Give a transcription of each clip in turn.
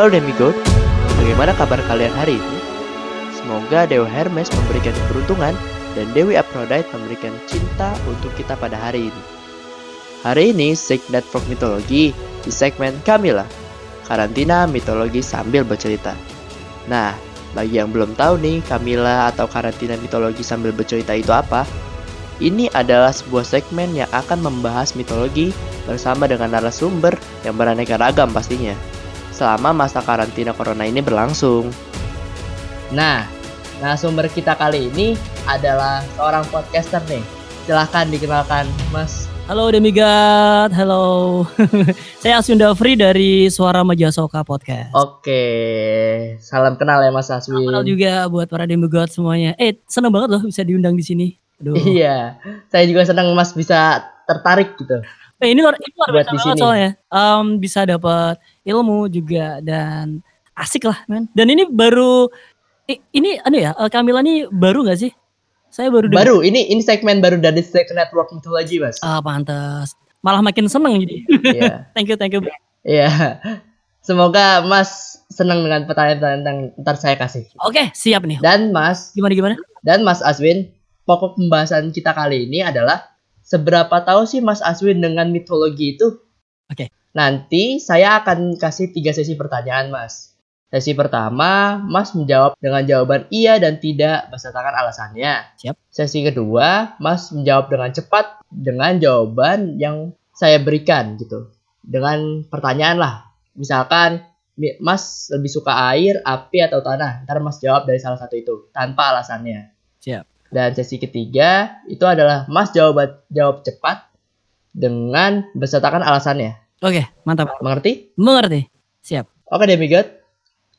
Halo Demigod, bagaimana kabar kalian hari ini? Semoga Dewa Hermes memberikan keberuntungan dan Dewi Aphrodite memberikan cinta untuk kita pada hari ini. Hari ini, Sig Network Mitologi di segmen Kamila, karantina mitologi sambil bercerita. Nah, bagi yang belum tahu nih, Kamila atau karantina mitologi sambil bercerita itu apa? Ini adalah sebuah segmen yang akan membahas mitologi bersama dengan narasumber yang beraneka ragam pastinya. Selama masa karantina corona ini berlangsung. Nah, narasumber kita kali ini adalah seorang podcaster nih. Silahkan dikenalkan, Mas. Halo Demigod, halo. Saya Aswin Dafri dari Suara Majasoka Podcast. Oke, salam kenal ya Mas Aswin. Kenal juga buat para Demigod semuanya. Eh, seneng banget loh bisa diundang di sini. Aduh. Iya, saya juga senang Mas bisa tertarik gitu. Eh, ini luar, ini luar Buat biasa di banget sini. soalnya. Em, bisa dapat ilmu juga dan asik lah, men. Dan ini baru ini anu ya, eh, Kamila ini baru gak sih? Saya baru dengar. Baru, ini ini segmen baru dari Second Network Mythology, Mas. Ah, pantas. Malah makin seneng jadi. Iya. thank you, thank you. Iya. Semoga Mas senang dengan pertanyaan-pertanyaan yang ntar saya kasih. Oke, siap nih. Dan Mas, Gimana gimana? dan Mas Aswin, pokok pembahasan kita kali ini adalah seberapa tahu sih Mas Aswin dengan mitologi itu? Oke. Nanti saya akan kasih tiga sesi pertanyaan, Mas. Sesi pertama, Mas menjawab dengan jawaban iya dan tidak besertakan alasannya. Siap. Sesi kedua, Mas menjawab dengan cepat dengan jawaban yang saya berikan gitu. Dengan pertanyaan lah. Misalkan Mi- Mas lebih suka air, api atau tanah. Ntar Mas jawab dari salah satu itu tanpa alasannya. Siap. Dan sesi ketiga itu adalah Mas jawab jawab cepat dengan besertakan alasannya. Oke, mantap. Mengerti? Mengerti. Siap. Oke demigod,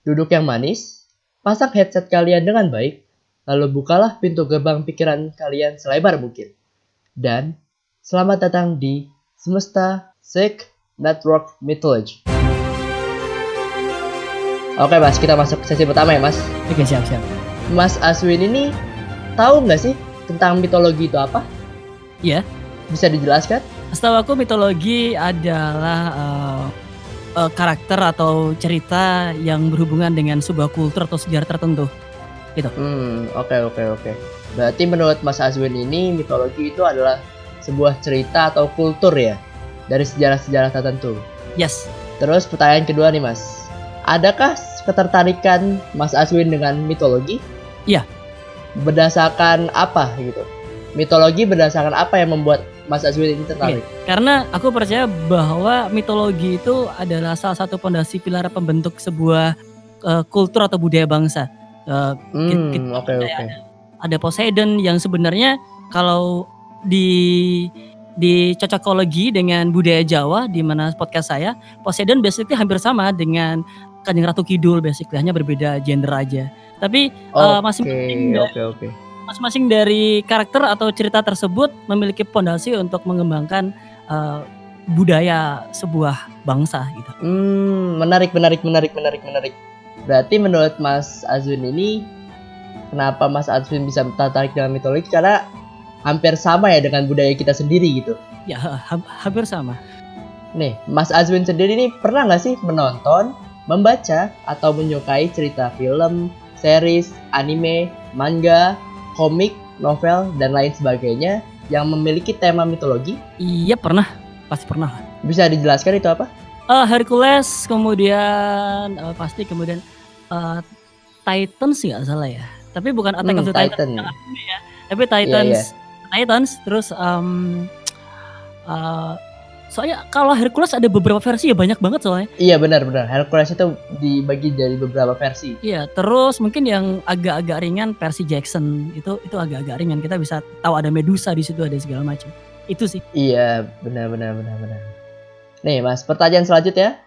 duduk yang manis, pasang headset kalian dengan baik, lalu bukalah pintu gerbang pikiran kalian selebar mungkin. Dan selamat datang di Semesta Sick Network Mythology. Oke mas, kita masuk ke sesi pertama ya mas. Oke, siap, siap. Mas Aswin ini tahu nggak sih tentang mitologi itu apa? Iya. Bisa dijelaskan? Setahu aku mitologi adalah eh, eh, karakter atau cerita yang berhubungan dengan sebuah kultur atau sejarah tertentu. Hmm, oke oke oke. Berarti menurut Mas Azwin ini mitologi itu adalah sebuah cerita atau kultur ya dari sejarah-sejarah tertentu. Yes. Terus pertanyaan kedua nih Mas, adakah ketertarikan Mas Azwin dengan mitologi? Iya. Berdasarkan apa gitu? Mitologi berdasarkan apa yang membuat Mas Azwin ini tertarik? Karena aku percaya bahwa mitologi itu adalah salah satu pondasi pilar pembentuk sebuah eh, kultur atau budaya bangsa. Eh, Hmm, oke oke. ada Poseidon yang sebenarnya kalau di di cocokologi dengan budaya Jawa di mana podcast saya Poseidon basically hampir sama dengan Kanjeng Ratu Kidul basically hanya berbeda gender aja. Tapi eh, Oke masing-masing da- oke oke. Masing-masing dari karakter atau cerita tersebut memiliki pondasi untuk mengembangkan eh, budaya sebuah bangsa gitu. Hmm, menarik, menarik, menarik, menarik, menarik. Berarti menurut Mas Azwin ini, kenapa Mas Azwin bisa tertarik dengan mitologi? Karena hampir sama ya dengan budaya kita sendiri gitu. Ya ha- hampir sama. Nih, Mas Azwin sendiri ini pernah nggak sih menonton, membaca, atau menyukai cerita film, series, anime, manga, komik, novel, dan lain sebagainya yang memiliki tema mitologi? Iya pernah, pasti pernah. Bisa dijelaskan itu apa? Eh, Hercules kemudian eh, pasti kemudian eh, Titans nggak salah ya tapi bukan Attack Hmm, of the Titans Titan. ya tapi Titans Titans terus em, eh, soalnya kalau Hercules ada beberapa versi ya banyak banget soalnya Iya benar-benar. Hercules itu dibagi dari beberapa versi. iya terus mungkin yang agak-agak ringan versi Jackson itu itu agak-agak ringan kita bisa tahu ada Medusa di situ ada segala macam itu sih Iya, benar benar benar benar. Nih, Mas, pertanyaan selanjutnya.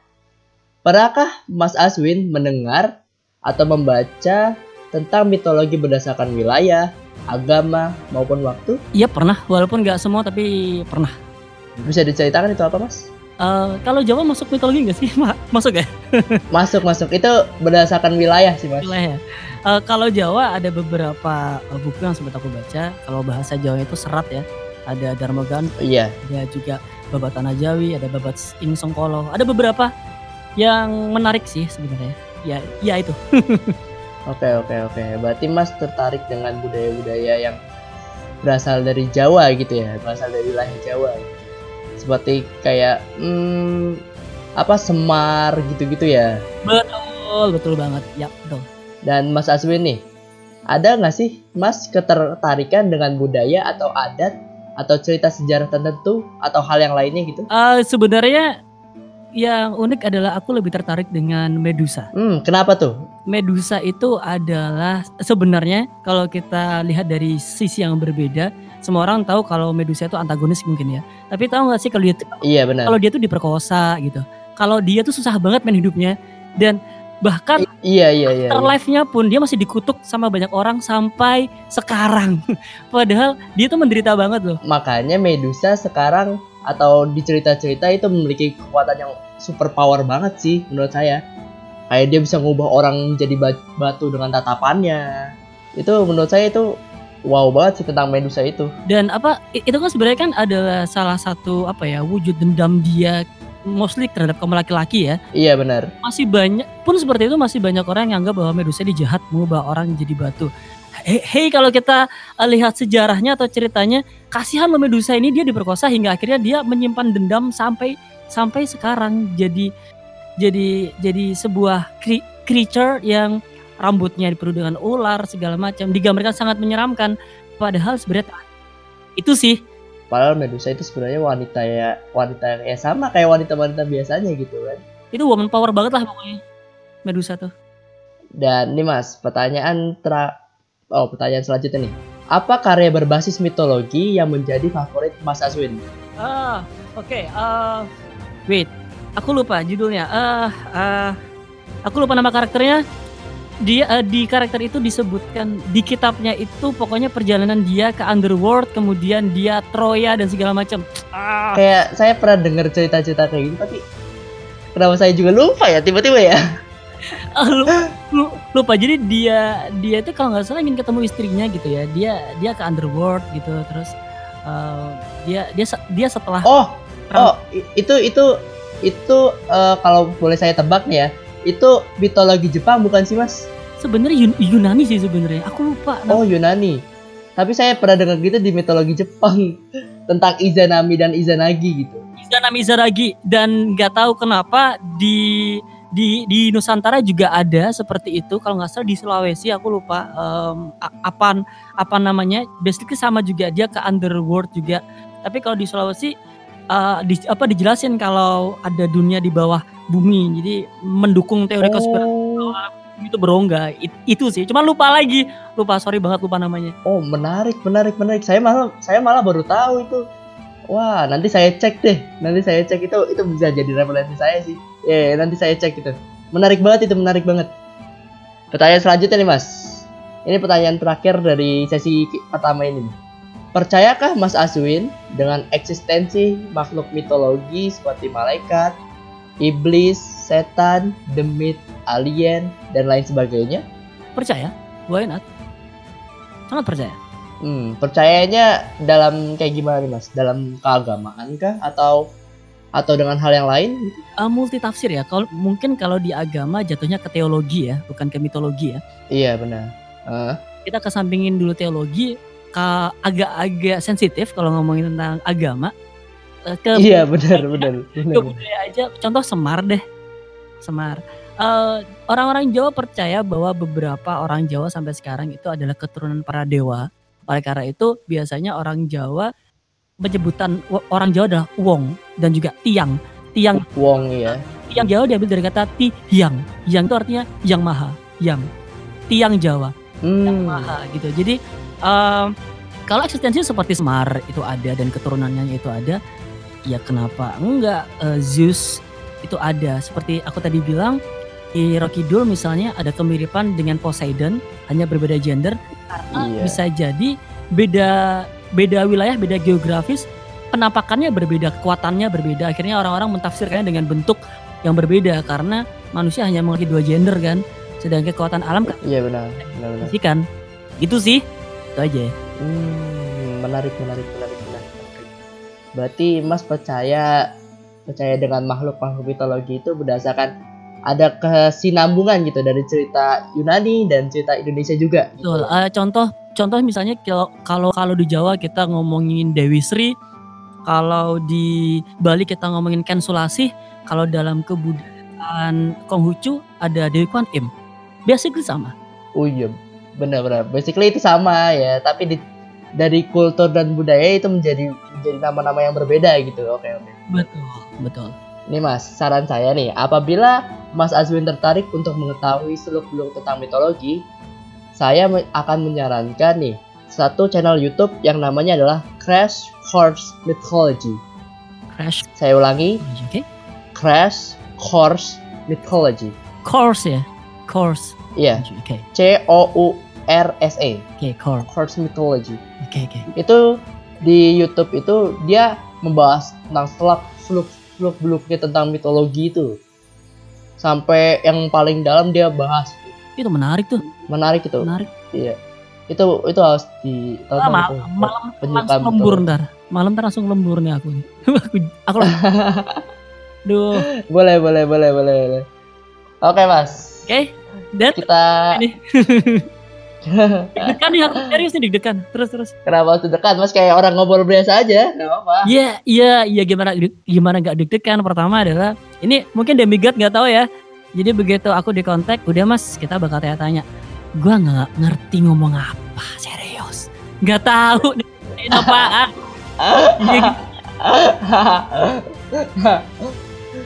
Pernahkah Mas Aswin mendengar atau membaca tentang mitologi berdasarkan wilayah, agama, maupun waktu? iya pernah walaupun nggak semua tapi pernah Bisa diceritakan itu apa, Mas? Eh, kalau Jawa masuk mitologi nggak sih Ma- masuk ya Masuk, masuk. Itu berdasarkan wilayah sih, Mas. wilayah. Eh, kalau Jawa ada beberapa eh, buku yang sempat aku baca. Kalau bahasa Jawa itu serat ya. Ada Darmagan, Iya. ada juga Babat Tanah Jawi, ada Babat Ing Songkolo. Ada beberapa yang menarik sih sebenarnya. Ya, ya itu. Oke oke oke. Berarti Mas tertarik dengan budaya-budaya yang berasal dari Jawa gitu ya, berasal dari wilayah Jawa. Seperti kayak hmm, apa Semar gitu-gitu ya. betul, betul banget. Ya, betul. Dan Mas Aswin nih, ada nggak sih Mas ketertarikan dengan budaya atau adat atau cerita sejarah tertentu atau hal yang lainnya gitu? Eh, sebenarnya yang unik adalah aku lebih tertarik dengan Medusa. Hmm, kenapa tuh? Medusa itu adalah sebenarnya kalau kita lihat dari sisi yang berbeda, semua orang tahu kalau Medusa itu antagonis mungkin ya. Tapi tahu nggak sih kalau dia Iya benar. kalau dia tuh diperkosa gitu. Kalau dia tuh susah banget main hidupnya dan bahkan Iya iya iya. iya. afterlife-nya pun dia masih dikutuk sama banyak orang sampai sekarang. Padahal dia tuh menderita banget loh. Makanya Medusa sekarang atau di cerita-cerita itu memiliki kekuatan yang super power banget sih menurut saya. Kayak dia bisa ngubah orang jadi ba- batu dengan tatapannya. Itu menurut saya itu wow banget sih tentang Medusa itu. Dan apa itu kan sebenarnya kan adalah salah satu apa ya wujud dendam dia mostly terhadap kaum laki-laki ya. Iya benar. Masih banyak pun seperti itu masih banyak orang yang anggap bahwa Medusa ini jahat mengubah orang jadi batu. Hei, hey, kalau kita uh, lihat sejarahnya atau ceritanya, kasihan lo Medusa ini dia diperkosa hingga akhirnya dia menyimpan dendam sampai sampai sekarang jadi jadi jadi sebuah cre- creature yang rambutnya dipenuhi dengan ular segala macam. Digambarkan sangat menyeramkan. Padahal sebenarnya itu sih. Padahal Medusa itu sebenarnya wanita ya wanita ya sama kayak wanita-wanita biasanya gitu kan. itu woman power banget lah pokoknya Medusa tuh. Dan nih Mas, pertanyaan tra Oh, pertanyaan selanjutnya nih. Apa karya berbasis mitologi yang menjadi favorit Mas Aswin? ah oke eh, wait. Aku lupa judulnya. Eh eh, aku lupa nama karakternya dia eh, di karakter itu disebutkan di kitabnya itu pokoknya perjalanan dia ke underworld kemudian dia Troya dan segala macam. Ah. Kayak saya pernah dengar cerita-cerita kayak gitu tapi kenapa saya juga lupa ya tiba-tiba ya? Ah, lu, lu- lupa. Jadi dia dia itu kalau nggak salah ingin ketemu istrinya gitu ya. Dia dia ke underworld gitu terus eh, dia dia dia setelah Oh, oh itu itu itu eh, kalau boleh saya tebak nih ya, itu mitologi Jepang bukan sih Mas? sebenarnya Yun- Yunani sih sebenarnya. Aku lupa Oh Yunani. Tapi saya pernah dengar gitu di mitologi Jepang tentang Izanami dan Izanagi gitu. Izanami Izaragi dan nggak tahu kenapa di di di Nusantara juga ada seperti itu. Kalau nggak salah di Sulawesi aku lupa a- apa apa namanya. Basically sama juga. Dia ke underworld juga. Tapi kalau di Sulawesi eh, di, apa dijelasin kalau ada dunia di bawah bumi jadi mendukung teori konspirasi Oh, itu berongga It- itu sih cuma lupa lagi lupa sorry banget lupa namanya oh menarik, menarik, menarik. Saya malah saya malah baru tahu itu. Wah, nanti saya cek deh. Nanti saya cek itu itu bisa jadi referensi saya sih. Ya, nanti saya cek itu. Menarik banget itu, menarik banget. Pertanyaan selanjutnya nih, Mas. Ini pertanyaan terakhir dari sesi pertama ini. Percayakah Mas Aswin dengan eksistensi makhluk mitologi seperti malaikat, iblis, setan, demit, alien, dan lain sebagainya? percaya why not sangat percaya Hmm, percayanya dalam kayak gimana nih mas? Dalam keagamaan kah? Atau atau dengan hal yang lain? uh, multi tafsir ya. Kalau mungkin kalau di agama jatuhnya ke teologi ya, bukan ke mitologi ya. Iya benar. Eh, Kita kesampingin dulu teologi, agak-agak sensitif kalau ngomongin tentang agama. Eh, Ke iya benar benar. ke budaya aja. Contoh Semar deh, Semar. Eh, Orang-orang Jawa percaya bahwa beberapa orang Jawa sampai sekarang itu adalah keturunan para dewa. Oleh karena itu biasanya orang Jawa penyebutan orang Jawa adalah wong dan juga tiang. Tiang Wong ya. yang Jawa diambil dari kata ti yang yang itu artinya yang maha yang tiang Jawa yang Hmm. maha gitu jadi em, kalau eksistensi seperti Semar itu ada dan keturunannya itu ada ya kenapa enggak Eh, Zeus itu ada seperti aku tadi bilang di Rocky Dul misalnya ada kemiripan dengan Poseidon hanya berbeda gender karena Iya. bisa jadi beda beda wilayah beda geografis penampakannya berbeda kekuatannya berbeda akhirnya orang-orang mentafsirkannya dengan bentuk yang berbeda karena manusia hanya memiliki dua gender kan sedangkan kekuatan alam kan Iya benar. Benar benar. kan itu sih itu aja Hmm, menarik menarik menarik. Berarti Mas percaya percaya dengan makhluk-makhluk mitologi itu berdasarkan ada kesinambungan gitu dari cerita Yunani dan cerita Indonesia juga. Gitu. Betul. Uh, contoh contoh misalnya kalau kalau kalau di Jawa kita ngomongin Dewi Sri, kalau di Bali kita ngomongin Ken Sulasih, kalau dalam kebudayaan Konghucu ada Dewi Kwan Im. Basically sama. Oh iya, benar-benar. Basically itu sama ya, tapi di, dari kultur dan budaya itu menjadi menjadi nama-nama yang berbeda gitu. Oke, oke. Betul, betul. Nih Mas, saran saya nih, apabila Mas Azwin tertarik untuk mengetahui seluk-beluk tentang mitologi, saya akan menyarankan nih satu channel YouTube yang namanya adalah Crash Course Mythology. Crash. Saya ulangi. Oke. Okay. Crash Course Mythology. Course ya. Course. Iya. Yeah. Oke. Okay. C O U R S E. Oke, okay, course. Course Mythology. Oke, okay. Okay. Itu di YouTube itu dia membahas tentang selak seluk seluk beluknya tentang mitologi itu. Sampai yang paling dalam dia bahas. Itu menarik tuh. Menarik itu. Menarik. Iya. Itu itu harus di ah, mal malam langsung lembur ntar. Malam ntar langsung lembur nih aku aku aku duh. Boleh boleh boleh boleh boleh. Oke mas. Oke okay. dan kita ini deg-degan aku serius nih deg-degan. Terus terus. Kenapa tuh dekat? Mas kayak orang ngobrol biasa aja. Nggak apa iya iya iya gimana gimana nggak deg-degan? Pertama adalah ini mungkin demigod nggak tahu ya. Jadi begitu aku di kontak udah mas kita bakal tanya-tanya. Gua nggak ngerti ngomong apa serius. Nggak tahu ini apaan?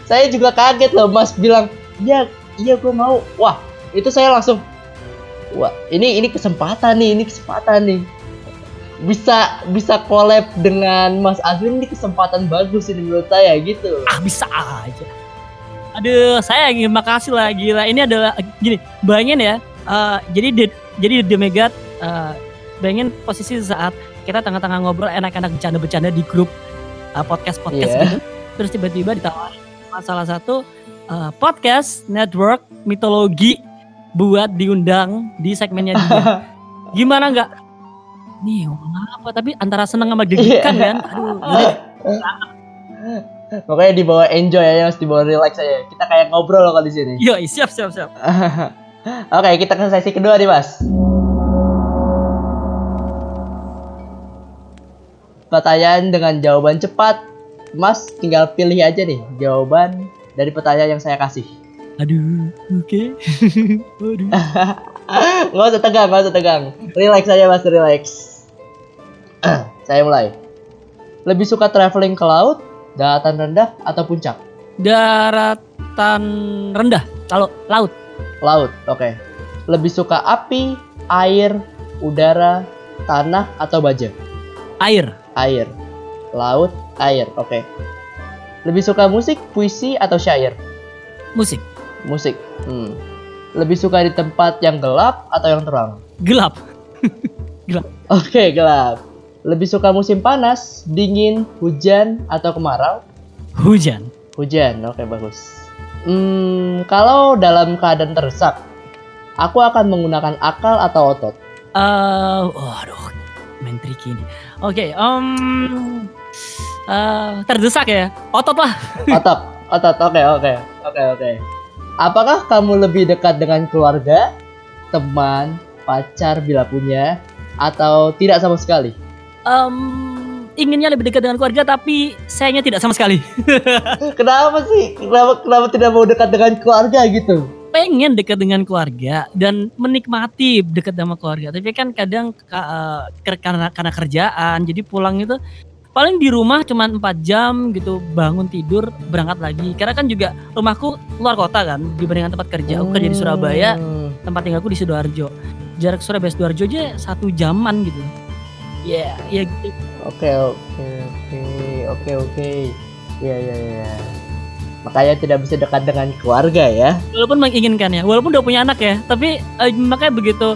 Saya juga kaget loh mas bilang iya iya gue mau. Wah itu saya langsung wah ini ini kesempatan nih ini kesempatan nih. Bisa bisa collab dengan Mas Azwin ini kesempatan bagus ini menurut saya gitu. Ah bisa aja. Aduh saya ingin makasih lah gila. Ini adalah gini bayangin ya uh, jadi de, jadi The Megat uh, bayangin posisi saat kita tengah-tengah ngobrol enak-enak bercanda-bercanda di grup uh, podcast podcast yeah. gitu. Terus tiba-tiba ditawarin salah satu uh, podcast network mitologi buat diundang di segmennya dia. Gimana nggak? Nih ngomong apa? Tapi antara seneng sama deg-degan kan. Aduh, Pokoknya dibawa enjoy ya, harus dibawa relax aja. Kita kayak ngobrol kalau di sini. Yo, siap siap siap. Oke, kita ke sesi kedua nih, Mas. Pertanyaan dengan jawaban cepat. Mas tinggal pilih aja nih jawaban dari pertanyaan yang saya kasih. Aduh, oke. Okay. Aduh. gak usah tegang, gak usah tegang. Relax aja mas, relax. Saya mulai. Lebih suka traveling ke laut, daratan rendah, atau puncak? Daratan rendah, kalau laut. Laut, oke. Okay. Lebih suka api, air, udara, tanah, atau baja? Air. Air. Laut, air, oke. Okay. Lebih suka musik, puisi, atau syair? Musik musik. Hmm. Lebih suka di tempat yang gelap atau yang terang? Gelap. gelap. Oke, okay, gelap. Lebih suka musim panas, dingin, hujan, atau kemarau? Hujan. Hujan, oke okay, bagus. Hmm, kalau dalam keadaan terdesak, aku akan menggunakan akal atau otot? Uh, oh, aduh, main tricky ini. Oke, okay, um, uh, terdesak ya, otot lah. otot, otot, oke, okay, oke, okay. oke, okay, oke. Okay. Apakah kamu lebih dekat dengan keluarga, teman, pacar bila punya, atau tidak sama sekali? Um, inginnya lebih dekat dengan keluarga, tapi sayangnya tidak sama sekali. kenapa sih? Kenapa, kenapa tidak mau dekat dengan keluarga gitu? pengen dekat dengan keluarga dan menikmati dekat sama keluarga tapi kan kadang uh, karena karena kerjaan jadi pulang itu paling di rumah cuma 4 jam gitu bangun tidur berangkat lagi. Karena kan juga rumahku luar kota kan dibandingkan tempat kerja. Aku kerja di Surabaya hmm. tempat tinggalku di sidoarjo. Jarak Surabaya sidoarjo aja satu jaman gitu. Ya yeah, ya gitu. Oke oke oke oke oke. Ya ya ya. Makanya tidak bisa dekat dengan keluarga ya. Walaupun menginginkan ya walaupun udah punya anak ya tapi eh, makanya begitu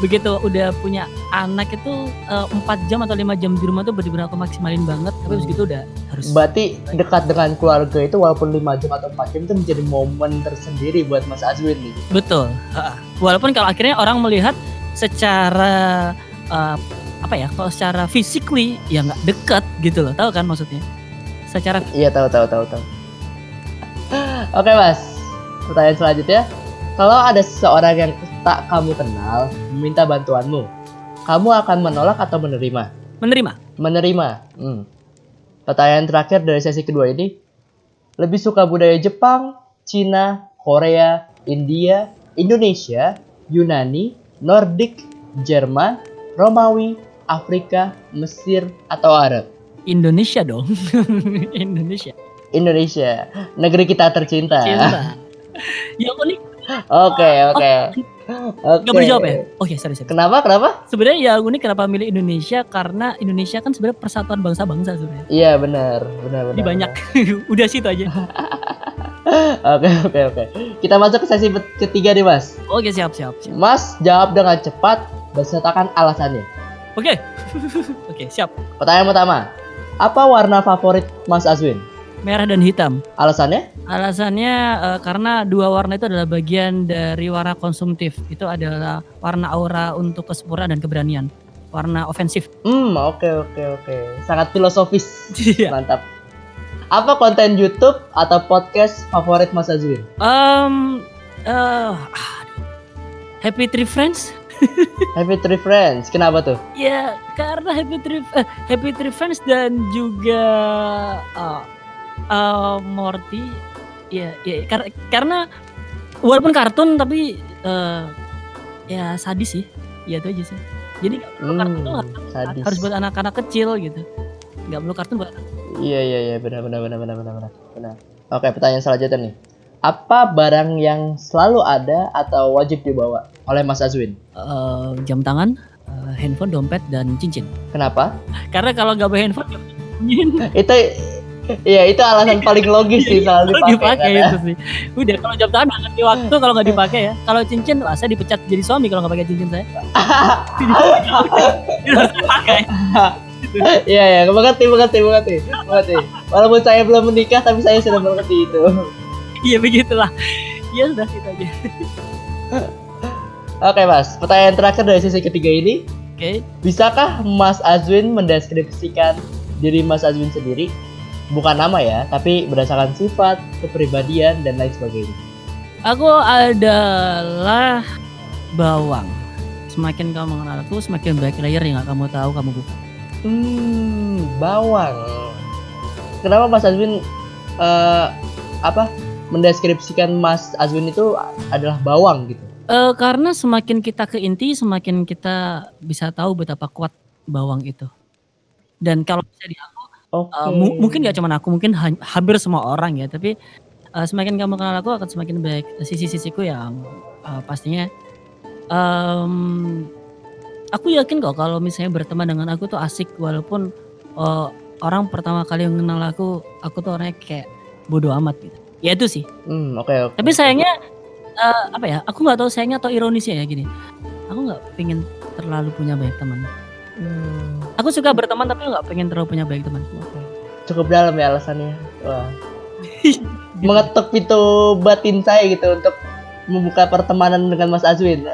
begitu udah punya anak itu eh, empat uh, jam atau lima jam di rumah tuh benar-benar aku maksimalin banget. Tapi hmm. begitu udah harus berarti dekat dengan keluarga itu walaupun lima jam atau empat jam itu menjadi momen tersendiri buat Mas Azwin nih. Betul walaupun kalau akhirnya orang melihat secara uh, apa ya kalau secara physically ya nggak dekat gitu loh. Tahu kan maksudnya? Secara iya tahu tahu tahu tahu. Oke mas, pertanyaan selanjutnya. Kalau ada seseorang yang tak kamu kenal meminta bantuanmu, kamu akan menolak atau menerima? Menerima. Menerima. Hmm. Pertanyaan terakhir dari sesi kedua ini. Lebih suka budaya Jepang, Cina, Korea, India, Indonesia, Yunani, Nordik, Jerman, Romawi, Afrika, Mesir, atau Arab? Indonesia dong. Indonesia. Indonesia, negeri kita tercinta. Cinta. ya unik. Oke, oke. Oke. Gak boleh jawab ya? Oke, sorry, sorry. Kenapa? Kenapa? Sebenarnya ya unik kenapa milih Indonesia karena Indonesia kan sebenarnya persatuan bangsa-bangsa sebenarnya. Iya benar, benar, benar. Jadi banyak. Udah situ aja. Oke, oke, oke. Kita masuk ke sesi ketiga nih, Mas. Oke, siap, siap, siap. Mas jawab dengan cepat dan sertakan alasannya. Oke. Oke, siap. Pertanyaan pertama. Apa warna favorit Mas Azwin? Merah dan hitam. Alasannya? Alasannya eh, karena dua warna itu adalah bagian dari warna konsumtif. Itu adalah warna aura untuk kesempurnaan dan keberanian. Warna ofensif. Hmm, oke, oke, oke. Sangat filosofis. Iya. Mantap. Apa konten YouTube atau podcast favorit Mas Azwin? Um, aduh. Happy Tree Friends? Happy Tree Friends. Kenapa tuh? Ya, karena Happy Tree eh, Happy Tree Friends dan juga eh, eh, Morty. Ya, ya kar- karena walaupun kartun tapi eh, ya sadis sih. Ya itu aja sih. Jadi perlu kartun tuh Hmm, sadis. harus buat anak-anak kecil gitu. Nggak perlu kartun buat Iya, iya, iya, benar, benar, benar, benar, benar, benar. benar. Oke, pertanyaan selanjutnya nih. Apa barang yang selalu ada atau wajib dibawa oleh Mas Azwin? eh, jam tangan, eh, handphone, dompet dan cincin. Kenapa? Karena kalau nggak bawa handphone bunyiin. itu Iya, itu alasan paling logis sih Kalau dipakai. dipakai karena- itu sih. Udah kalau jam tangan ngerti waktu kalau nggak dipakai ya. Kalau cincin, wah saya dipecat jadi suami kalau nggak pakai cincin saya. Itu harus dipakai. Iya, iya, mengerti, mengerti, mengerti, mengerti. Walaupun saya belum menikah, tapi saya sudah mengerti itu. Iya begitulah. Ya sudah itu aja. Oke, Mas. Pertanyaan terakhir dari sesi ketiga ini, Oke. bisakah Mas Azwin mendeskripsikan diri Mas Azwin sendiri? Bukan nama ya, tapi berdasarkan sifat, kepribadian, dan lain sebagainya. Aku adalah bawang. Semakin kamu mengenal aku, semakin baik layer yang kamu tahu kamu bukan. Hmm, bawang. Kenapa Mas Azwin eh, apa mendeskripsikan Mas Azwin itu adalah bawang gitu? Eh, karena semakin kita ke inti, semakin kita bisa tahu betapa kuat bawang itu. Dan kalau bisa di Oke. Uh, mu- mungkin gak cuma aku, mungkin ha- hampir semua orang ya. Tapi uh, semakin kamu kenal aku akan semakin baik sisi-sisiku yang uh, pastinya. Um, aku yakin kok kalau misalnya berteman dengan aku tuh asik walaupun uh, orang pertama kali yang kenal aku, aku tuh orangnya kayak bodoh amat gitu. Ya itu sih. Hmm, oke oke. Tapi sayangnya uh, apa ya? Aku nggak tahu sayangnya atau ironisnya ya gini. Aku nggak pengen terlalu punya banyak teman. Hmm, Aku suka berteman tapi nggak pengen terlalu punya banyak teman. Cukup dalam ya alasannya. Wah. Mengetuk pintu batin saya gitu untuk membuka pertemanan dengan Mas Azwin.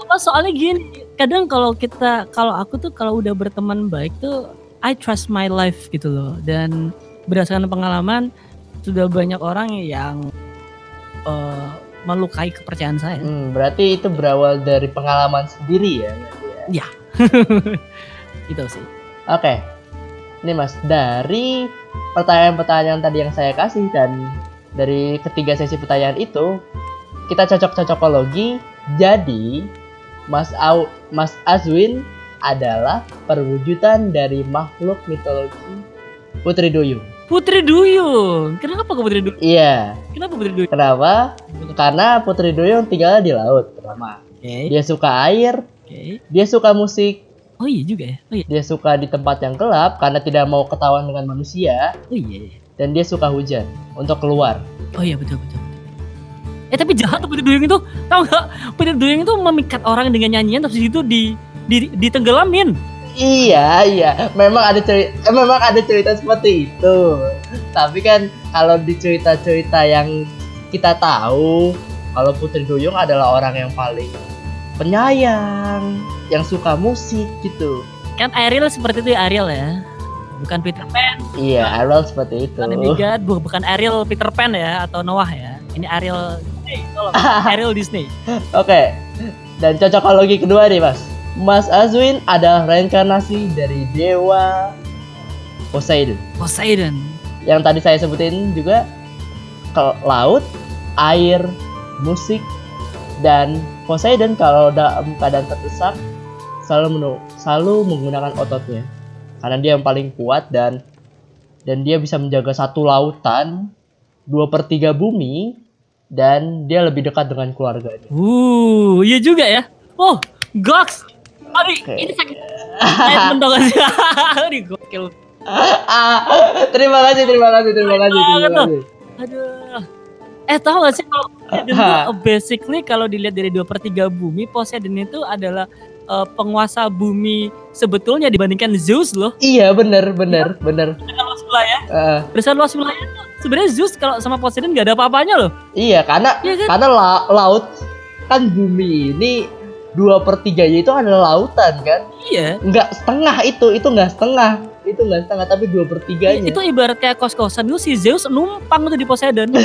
apa soalnya gini kadang kalau kita kalau aku tuh kalau udah berteman baik tuh I trust my life gitu loh dan berdasarkan pengalaman sudah banyak orang yang eh, melukai kepercayaan saya Hmm, berarti itu berawal dari pengalaman sendiri ya. berarti ya? itu sih Oke. Ini Mas, dari pertanyaan-pertanyaan tadi yang saya kasih dan dari ketiga sesi pertanyaan itu, kita cocok-cocokologi. Jadi, Mas Au, Mas Azwin adalah perwujudan dari makhluk mitologi Putri Duyung. Putri Duyung. Kenapa ke Putri Duyung? Iya, kenapa Putri Duyung? Kenapa? Karena Putri Duyung tinggal di laut pertama. oke. Dia suka air, oke. Dia suka musik, oh iya juga ya? Oh iya. Dia suka di tempat yang gelap karena tidak mau ketahuan dengan manusia, oh iya dan dia suka hujan untuk keluar. oh iya betul betul betul. eh tapi jahat tuh Putri Duyung itu. Tahu nggak? Putri Duyung itu memikat orang dengan nyanyian terus itu di di ditenggelamin Iya, iya. Memang ada cerita, eh, memang ada cerita seperti itu. Tapi kan kalau di cerita-cerita yang kita tahu, kalau Putri Duyung adalah orang yang paling penyayang, yang suka musik gitu. kan Ariel seperti itu ya Ariel ya bukan Peter Pan, Iya, Ariel seperti itu. bukan bukan Ariel Peter Pan ya atau Noah ya. Ini Ariel Disney, tolong. Ariel Disney. Oke. Dan cocokologi kedua nih, Mas. Mas Azwin adalah reinkarnasi dari dewa Poseidon. Poseidon. Yang tadi saya sebutin juga ke laut, air, musik, dan Poseidon kalau dalam keadaan terdesak selalu menu- selalu menggunakan ototnya karena dia yang paling kuat dan dan dia bisa menjaga satu lautan dua per tiga bumi dan dia lebih dekat dengan keluarganya. Uh, iya juga ya. Oh, Gox. Aduh, Oke. ini sakit. Saya mentok aja. Aduh, gokil. Ah, terima kasih, terima kasih, terima kasih, terima kasih. Aduh. Eh tahu gak sih kalau Poseidon tuh basically kalau dilihat dari dua per tiga bumi, Poseidon itu adalah eh, penguasa bumi sebetulnya dibandingkan Zeus loh. Iya, bener, bener, bener. Dengan luas wilayah, Eh, besar luas wilayah sebenarnya Zeus kalau sama Poseidon gak ada apa-apanya loh. iya, karena Iya kan? karena la- laut kan bumi ini dua per tiganya itu adalah lautan kan Iya. nggak setengah itu itu nggak setengah itu nggak setengah tapi dua per tiganya Itu ibarat kayak kos-kosan dulu si Zeus numpang tuh di Poseidon.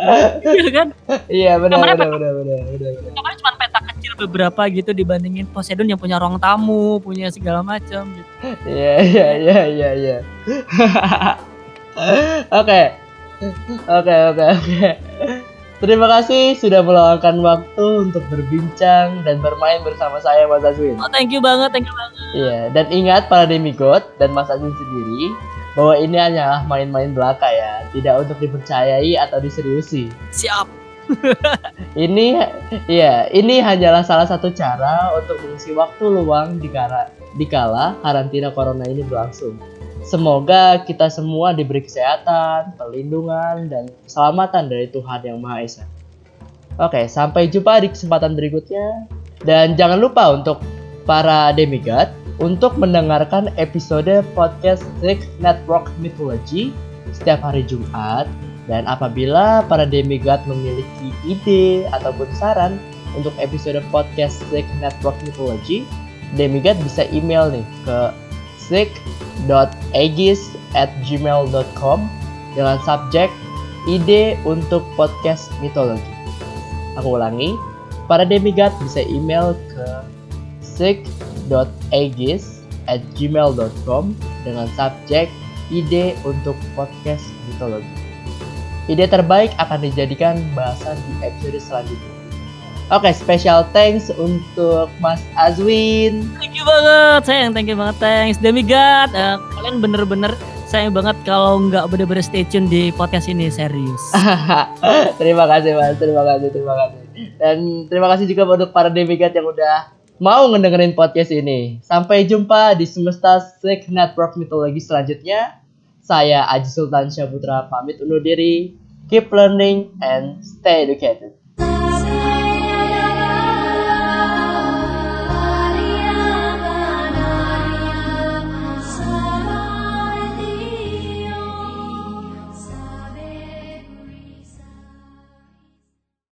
Iya kan? iya benar benar benar benar benar. Kamarnya cuma petak kecil beberapa gitu dibandingin Poseidon yang punya ruang tamu, punya segala macam gitu. iya iya iya iya iya oke oke oke oke terima kasih sudah meluangkan waktu untuk berbincang dan bermain bersama saya Mas Azwin Oh, thank you banget, thank you banget. Iya, dan ingat para demigod dan Mas Azwin sendiri bahwa ini hanyalah main-main belaka ya, tidak untuk dipercayai atau diseriusi. Siap. Ini ya, ini hanyalah salah satu cara untuk mengisi waktu luang di kala, di kala karantina corona ini berlangsung. Semoga kita semua diberi kesehatan, perlindungan, dan keselamatan dari Tuhan Yang Maha Esa. Oke, sampai jumpa di kesempatan berikutnya. Dan jangan lupa untuk para demigod untuk mendengarkan episode podcast Trick Network Mythology setiap hari Jumat dan apabila para demigod memiliki ide ataupun saran untuk episode podcast Trick Network Mythology, demigod bisa email nih ke sick.agis at gmail.com dengan subjek ide untuk podcast mitologi. Aku ulangi, para demigod bisa email ke sick.agis at gmail.com dengan subjek ide untuk podcast mitologi. Ide terbaik akan dijadikan bahasan di episode selanjutnya. Oke, special thanks untuk Mas Azwin. You banget, sayang. Thank you banget, thanks. Demigod, eh, kalian bener-bener sayang banget kalau nggak bener-bener stay tune di podcast ini serius. terima kasih Mas, terima kasih, terima kasih. Dan terima kasih juga untuk para demigod yang udah mau ngedengerin podcast ini. Sampai jumpa di Semesta Sick Network Mitologi selanjutnya. Saya Aji Sultan Syaputra pamit undur diri. Keep learning and stay educated.